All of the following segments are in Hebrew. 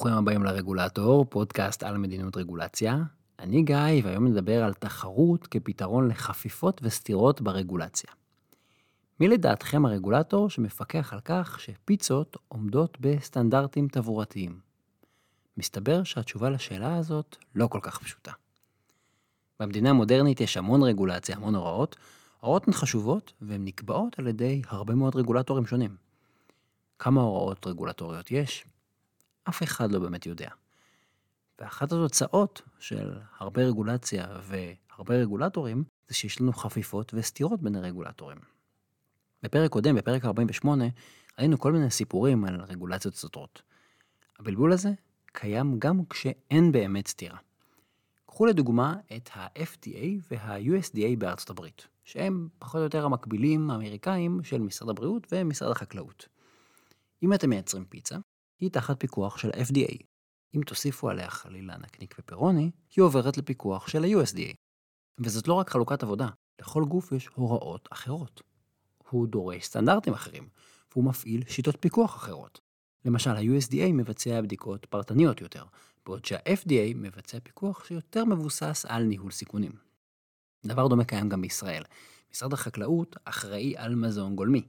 ברוכים הבאים לרגולטור, פודקאסט על מדיניות רגולציה. אני גיא, והיום נדבר על תחרות כפתרון לחפיפות וסתירות ברגולציה. מי לדעתכם הרגולטור שמפקח על כך שפיצות עומדות בסטנדרטים תברואתיים? מסתבר שהתשובה לשאלה הזאת לא כל כך פשוטה. במדינה המודרנית יש המון רגולציה, המון הוראות. הוראות הן חשובות והן נקבעות על ידי הרבה מאוד רגולטורים שונים. כמה הוראות רגולטוריות יש? אף אחד לא באמת יודע. ואחת התוצאות של הרבה רגולציה והרבה רגולטורים, זה שיש לנו חפיפות וסתירות בין הרגולטורים. בפרק קודם, בפרק 48, ראינו כל מיני סיפורים על רגולציות סותרות. הבלבול הזה קיים גם כשאין באמת סתירה. קחו לדוגמה את ה-FDA וה-USDA בארצות הברית, שהם פחות או יותר המקבילים האמריקאים של משרד הבריאות ומשרד החקלאות. אם אתם מייצרים פיצה, היא תחת פיקוח של ה-FDA. אם תוסיפו עליה חלילה נקניק פפרוני, היא עוברת לפיקוח של ה-USDA. וזאת לא רק חלוקת עבודה, לכל גוף יש הוראות אחרות. הוא דורש סטנדרטים אחרים, והוא מפעיל שיטות פיקוח אחרות. למשל, ה-USDA מבצע בדיקות פרטניות יותר, בעוד שה-FDA מבצע פיקוח שיותר מבוסס על ניהול סיכונים. דבר דומה קיים גם בישראל. משרד החקלאות אחראי על מזון גולמי,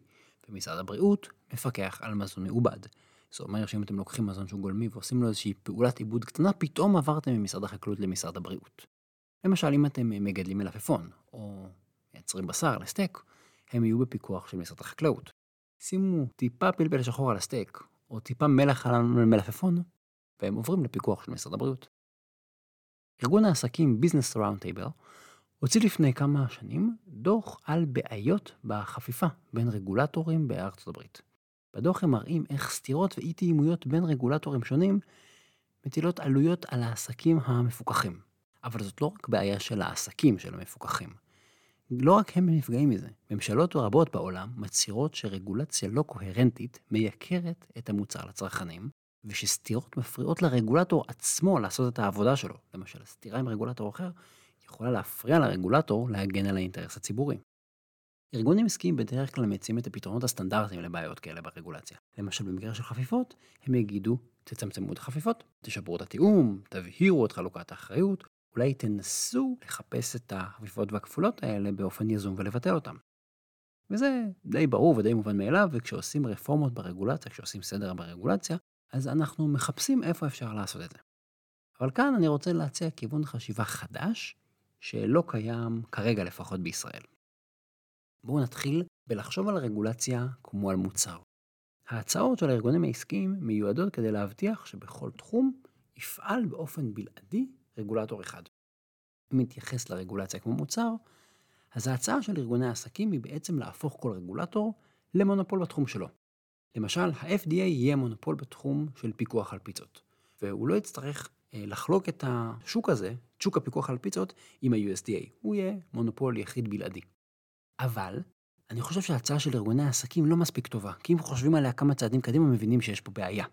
ומשרד הבריאות מפקח על מזון מעובד. זה אומר שאם אתם לוקחים מזון שהוא גולמי ועושים לו איזושהי פעולת עיבוד קטנה, פתאום עברתם ממשרד החקלאות למשרד הבריאות. למשל, אם אתם מגדלים מלפפון, או מייצרים בשר לסטייק, הם יהיו בפיקוח של משרד החקלאות. שימו טיפה פלפל שחור על הסטייק, או טיפה מלח על המלפפון, והם עוברים לפיקוח של משרד הבריאות. ארגון העסקים Business Roundtable הוציא לפני כמה שנים דוח על בעיות בחפיפה בין רגולטורים בארצות הברית. בדוח הם מראים איך סתירות ואי תאימויות בין רגולטורים שונים מטילות עלויות על העסקים המפוקחים. אבל זאת לא רק בעיה של העסקים של המפוקחים. לא רק הם נפגעים מזה. ממשלות רבות בעולם מצהירות שרגולציה לא קוהרנטית מייקרת את המוצר לצרכנים, ושסתירות מפריעות לרגולטור עצמו לעשות את העבודה שלו. למשל, סתירה עם רגולטור אחר יכולה להפריע לרגולטור להגן על האינטרס הציבורי. ארגונים עסקיים בדרך כלל מציעים את הפתרונות הסטנדרטיים לבעיות כאלה ברגולציה. למשל במקרה של חפיפות, הם יגידו, תצמצמו את החפיפות, תשפרו את התיאום, תבהירו את חלוקת האחריות, אולי תנסו לחפש את החפיפות והכפולות האלה באופן יזום ולבטל אותם. וזה די ברור ודי מובן מאליו, וכשעושים רפורמות ברגולציה, כשעושים סדר ברגולציה, אז אנחנו מחפשים איפה אפשר לעשות את זה. אבל כאן אני רוצה להציע כיוון חשיבה חדש, שלא קיים כרגע לפחות בישראל. בואו נתחיל בלחשוב על הרגולציה כמו על מוצר. ההצעות של הארגונים העסקיים מיועדות כדי להבטיח שבכל תחום יפעל באופן בלעדי רגולטור אחד. אם נתייחס לרגולציה כמו מוצר, אז ההצעה של ארגוני העסקים היא בעצם להפוך כל רגולטור למונופול בתחום שלו. למשל, ה-FDA יהיה מונופול בתחום של פיקוח על פיצות, והוא לא יצטרך אה, לחלוק את השוק הזה, שוק הפיקוח על פיצות, עם ה-USDA. הוא יהיה מונופול יחיד בלעדי. אבל, אני חושב שההצעה של ארגוני העסקים לא מספיק טובה, כי אם חושבים עליה כמה צעדים קדימה, מבינים שיש פה בעיה.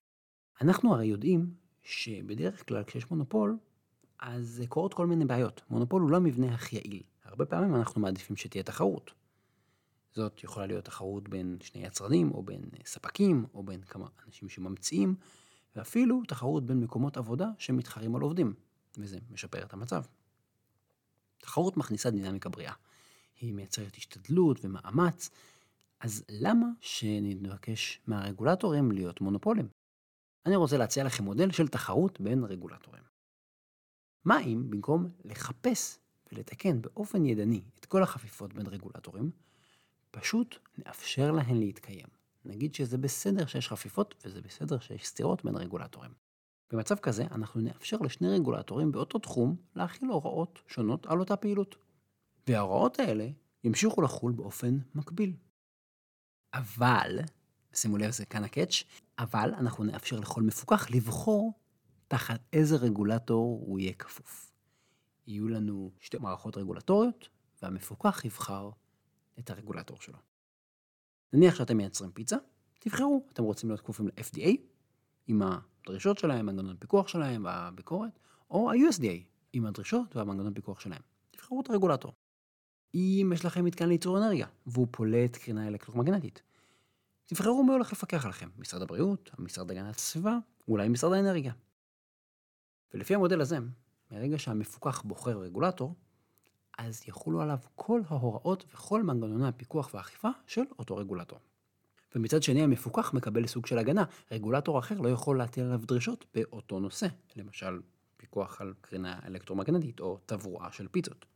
אנחנו הרי יודעים שבדרך כלל כשיש מונופול, אז קורות כל מיני בעיות. מונופול הוא לא המבנה הכי יעיל. הרבה פעמים אנחנו מעדיפים שתהיה תחרות. זאת יכולה להיות תחרות בין שני יצרנים, או בין ספקים, או בין כמה אנשים שממציאים, ואפילו תחרות בין מקומות עבודה שמתחרים על עובדים, וזה משפר את המצב. תחרות מכניסה דינמיקה בריאה. היא מייצרת השתדלות ומאמץ, אז למה שנתבקש מהרגולטורים להיות מונופולים? אני רוצה להציע לכם מודל של תחרות בין רגולטורים. מה אם במקום לחפש ולתקן באופן ידני את כל החפיפות בין רגולטורים, פשוט נאפשר להן להתקיים. נגיד שזה בסדר שיש חפיפות וזה בסדר שיש סתירות בין רגולטורים. במצב כזה אנחנו נאפשר לשני רגולטורים באותו תחום להכיל הוראות שונות על אותה פעילות. וההוראות האלה ימשיכו לחול באופן מקביל. אבל, שימו לב, זה כאן הקאץ', אבל אנחנו נאפשר לכל מפוקח לבחור תחת איזה רגולטור הוא יהיה כפוף. יהיו לנו שתי מערכות רגולטוריות, והמפוקח יבחר את הרגולטור שלו. נניח שאתם מייצרים פיצה, תבחרו, אתם רוצים להיות כפופים ל-FDA, עם הדרישות שלהם, מנגנון הפיקוח שלהם והביקורת, או ה-USDA, עם הדרישות והמנגנון הפיקוח שלהם. תבחרו את הרגולטור. אם יש לכם מתקן לייצור אנרגיה, והוא פולט קרינה אלקטרומגנטית, תבחרו מי הולך לפקח עליכם, משרד הבריאות, המשרד להגנת הסביבה, אולי משרד האנרגיה. ולפי המודל הזה, מרגע שהמפוקח בוחר רגולטור, אז יחולו עליו כל ההוראות וכל מנגנוני הפיקוח והאכיפה של אותו רגולטור. ומצד שני המפוקח מקבל סוג של הגנה, רגולטור אחר לא יכול להטיל עליו דרישות באותו נושא, למשל פיקוח על קרינה אלקטרומגנטית או תברואה של פיצות.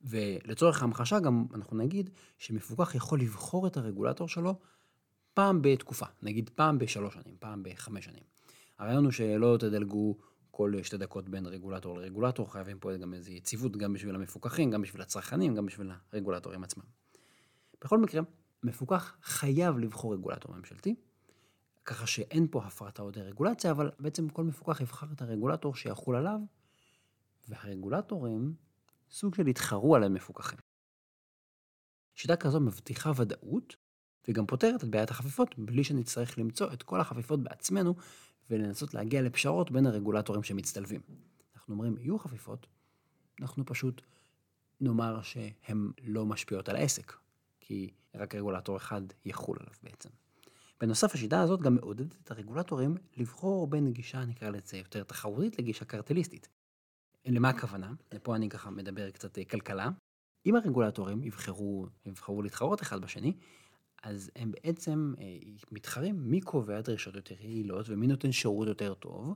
ולצורך ההמחשה גם אנחנו נגיד שמפוקח יכול לבחור את הרגולטור שלו פעם בתקופה, נגיד פעם בשלוש שנים, פעם בחמש שנים. הרעיון הוא שלא תדלגו כל שתי דקות בין רגולטור לרגולטור, חייבים פה גם איזו יציבות גם בשביל המפוקחים, גם בשביל הצרכנים, גם בשביל הרגולטורים עצמם. בכל מקרה, מפוקח חייב לבחור רגולטור ממשלתי, ככה שאין פה הפרטה או דה-רגולציה, אבל בעצם כל מפוקח יבחר את הרגולטור שיחול עליו, והרגולטורים סוג של יתחרו על המפוקחים. שיטה כזו מבטיחה ודאות, וגם פותרת את בעיית החפיפות בלי שנצטרך למצוא את כל החפיפות בעצמנו ולנסות להגיע לפשרות בין הרגולטורים שמצטלבים. אנחנו אומרים, יהיו חפיפות, אנחנו פשוט נאמר שהן לא משפיעות על העסק, כי רק רגולטור אחד יחול עליו בעצם. בנוסף, השיטה הזאת גם מעודדת את הרגולטורים לבחור בין גישה, נקרא לזה, יותר תחרותית לגישה קרטליסטית. למה הכוונה? ופה אני ככה מדבר קצת אה, כלכלה. אם הרגולטורים יבחרו, יבחרו להתחרות אחד בשני, אז הם בעצם אה, מתחרים מי קובע דרישות יותר יעילות ומי נותן שירות יותר טוב,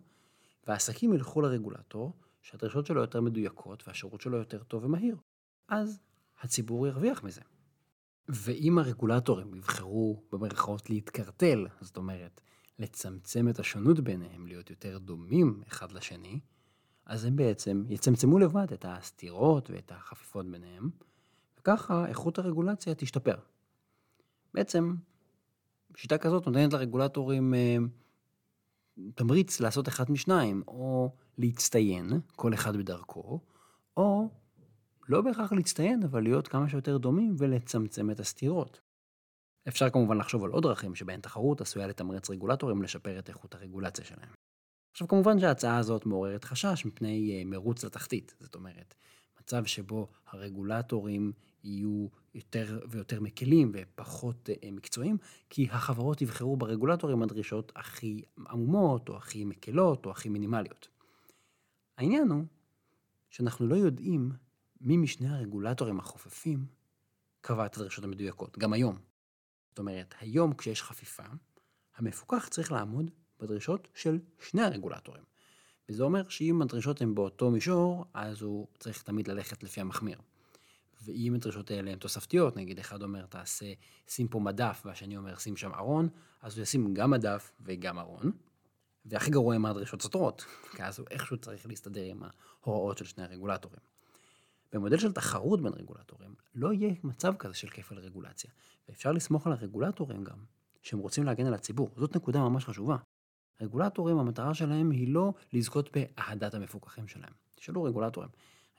והעסקים ילכו לרגולטור שהדרישות שלו יותר מדויקות והשירות שלו יותר טוב ומהיר. אז הציבור ירוויח מזה. ואם הרגולטורים יבחרו במרכאות להתקרטל, זאת אומרת, לצמצם את השונות ביניהם, להיות יותר דומים אחד לשני, אז הם בעצם יצמצמו לבד את הסתירות ואת החפיפות ביניהם, וככה איכות הרגולציה תשתפר. בעצם, שיטה כזאת נותנת לרגולטורים אה, תמריץ לעשות אחד משניים, או להצטיין, כל אחד בדרכו, או לא בהכרח להצטיין, אבל להיות כמה שיותר דומים ולצמצם את הסתירות. אפשר כמובן לחשוב על עוד דרכים שבהן תחרות עשויה לתמרץ רגולטורים לשפר את איכות הרגולציה שלהם. עכשיו כמובן שההצעה הזאת מעוררת חשש מפני אה, מרוץ לתחתית, זאת אומרת, מצב שבו הרגולטורים יהיו יותר ויותר מקלים ופחות אה, מקצועיים, כי החברות יבחרו ברגולטורים הדרישות הכי עמומות, או הכי מקלות, או הכי מינימליות. העניין הוא שאנחנו לא יודעים מי משני הרגולטורים החופפים קבע את הדרישות המדויקות, גם היום. זאת אומרת, היום כשיש חפיפה, המפוקח צריך לעמוד בדרישות של שני הרגולטורים. וזה אומר שאם הדרישות הן באותו מישור, אז הוא צריך תמיד ללכת לפי המחמיר. ואם הדרישות האלה הן תוספתיות, נגיד אחד אומר תעשה, שים פה מדף, והשני אומר שים שם ארון, אז הוא ישים גם מדף וגם ארון. והכי גרוע אם הדרישות סותרות, כי אז הוא איכשהו צריך להסתדר עם ההוראות של שני הרגולטורים. במודל של תחרות בין רגולטורים, לא יהיה מצב כזה של כפל רגולציה, ואפשר לסמוך על הרגולטורים גם, שהם רוצים להגן על הציבור. זאת נקודה ממש חשובה. רגולטורים, המטרה שלהם היא לא לזכות באהדת המפוקחים שלהם. תשאלו רגולטורים.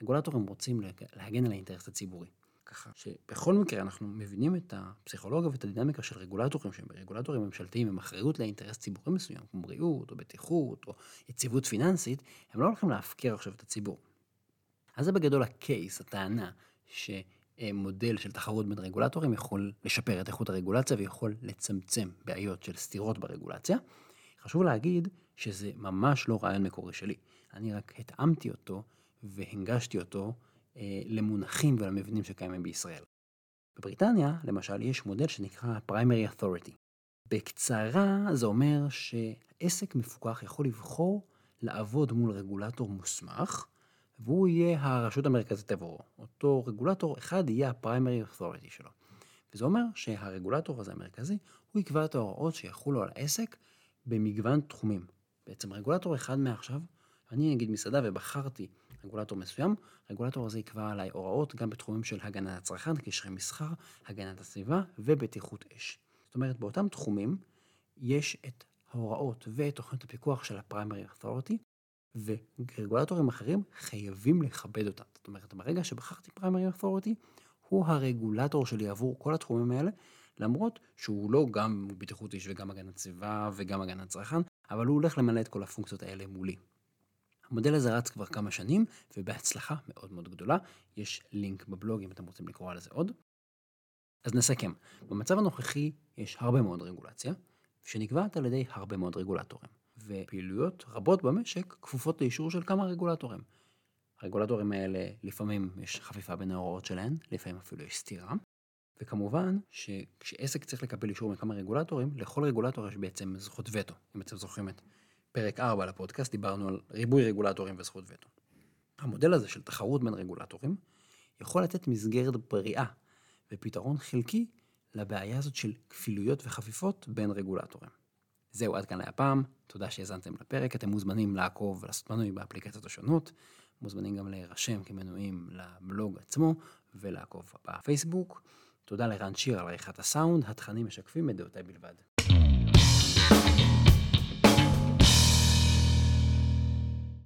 רגולטורים רוצים להגן על האינטרס הציבורי. ככה שבכל מקרה אנחנו מבינים את הפסיכולוגיה ואת הדינמיקה של רגולטורים שהם רגולטורים ממשלתיים עם אחריות לאינטרס ציבורי מסוים, כמו בריאות או בטיחות או יציבות פיננסית, הם לא הולכים להפקר עכשיו את הציבור. אז זה בגדול הקייס, הטענה, שמודל של תחרות בין רגולטורים יכול לשפר את איכות הרגולציה ויכול לצמצם בעיות של סתירות ברגולציה. חשוב להגיד שזה ממש לא רעיון מקורי שלי. אני רק התאמתי אותו והנגשתי אותו אה, למונחים ולמבנים שקיימים בישראל. בבריטניה, למשל, יש מודל שנקרא Primary Authority. בקצרה, זה אומר שעסק מפוקח יכול לבחור לעבוד מול רגולטור מוסמך, והוא יהיה הרשות המרכזית עבורו. אותו רגולטור אחד יהיה ה-Primary Authority שלו. וזה אומר שהרגולטור הזה המרכזי, הוא יקבע את ההוראות שיחולו על העסק במגוון תחומים. בעצם רגולטור אחד מעכשיו, אני נגיד מסעדה ובחרתי רגולטור מסוים, הרגולטור הזה יקבע עליי הוראות גם בתחומים של הגנת הצרכן, קשרי מסחר, הגנת הסביבה ובטיחות אש. זאת אומרת, באותם תחומים יש את ההוראות ואת תוכנית הפיקוח של ה-Primary Authority, ורגולטורים אחרים חייבים לכבד אותם. זאת אומרת, ברגע שבחרתי Primary Authority, הוא הרגולטור שלי עבור כל התחומים האלה, למרות שהוא לא גם בטיחות איש וגם הגנת סביבה וגם הגנת צרכן, אבל הוא הולך למלא את כל הפונקציות האלה מולי. המודל הזה רץ כבר כמה שנים, ובהצלחה מאוד מאוד גדולה. יש לינק בבלוג אם אתם רוצים לקרוא על זה עוד. אז נסכם, במצב הנוכחי יש הרבה מאוד רגולציה, שנקבעת על ידי הרבה מאוד רגולטורים. ופעילויות רבות במשק כפופות לאישור של כמה רגולטורים. הרגולטורים האלה, לפעמים יש חפיפה בין ההוראות שלהן, לפעמים אפילו יש סתירה. וכמובן שכשעסק צריך לקבל אישור מכמה רגולטורים, לכל רגולטור יש בעצם זכות וטו. אם אתם זוכרים את פרק 4 לפודקאסט, דיברנו על ריבוי רגולטורים וזכות וטו. המודל הזה של תחרות בין רגולטורים יכול לתת מסגרת בריאה ופתרון חלקי לבעיה הזאת של כפילויות וחפיפות בין רגולטורים. זהו עד כאן להפעם, תודה שהאזנתם לפרק, אתם מוזמנים לעקוב ולעשות מנוי באפליקציות השונות, מוזמנים גם להירשם כמנויים לבלוג עצמו ולעקוב בפייסבוק. תודה לרן שיר על עריכת הסאונד, התכנים משקפים את דעותיי בלבד.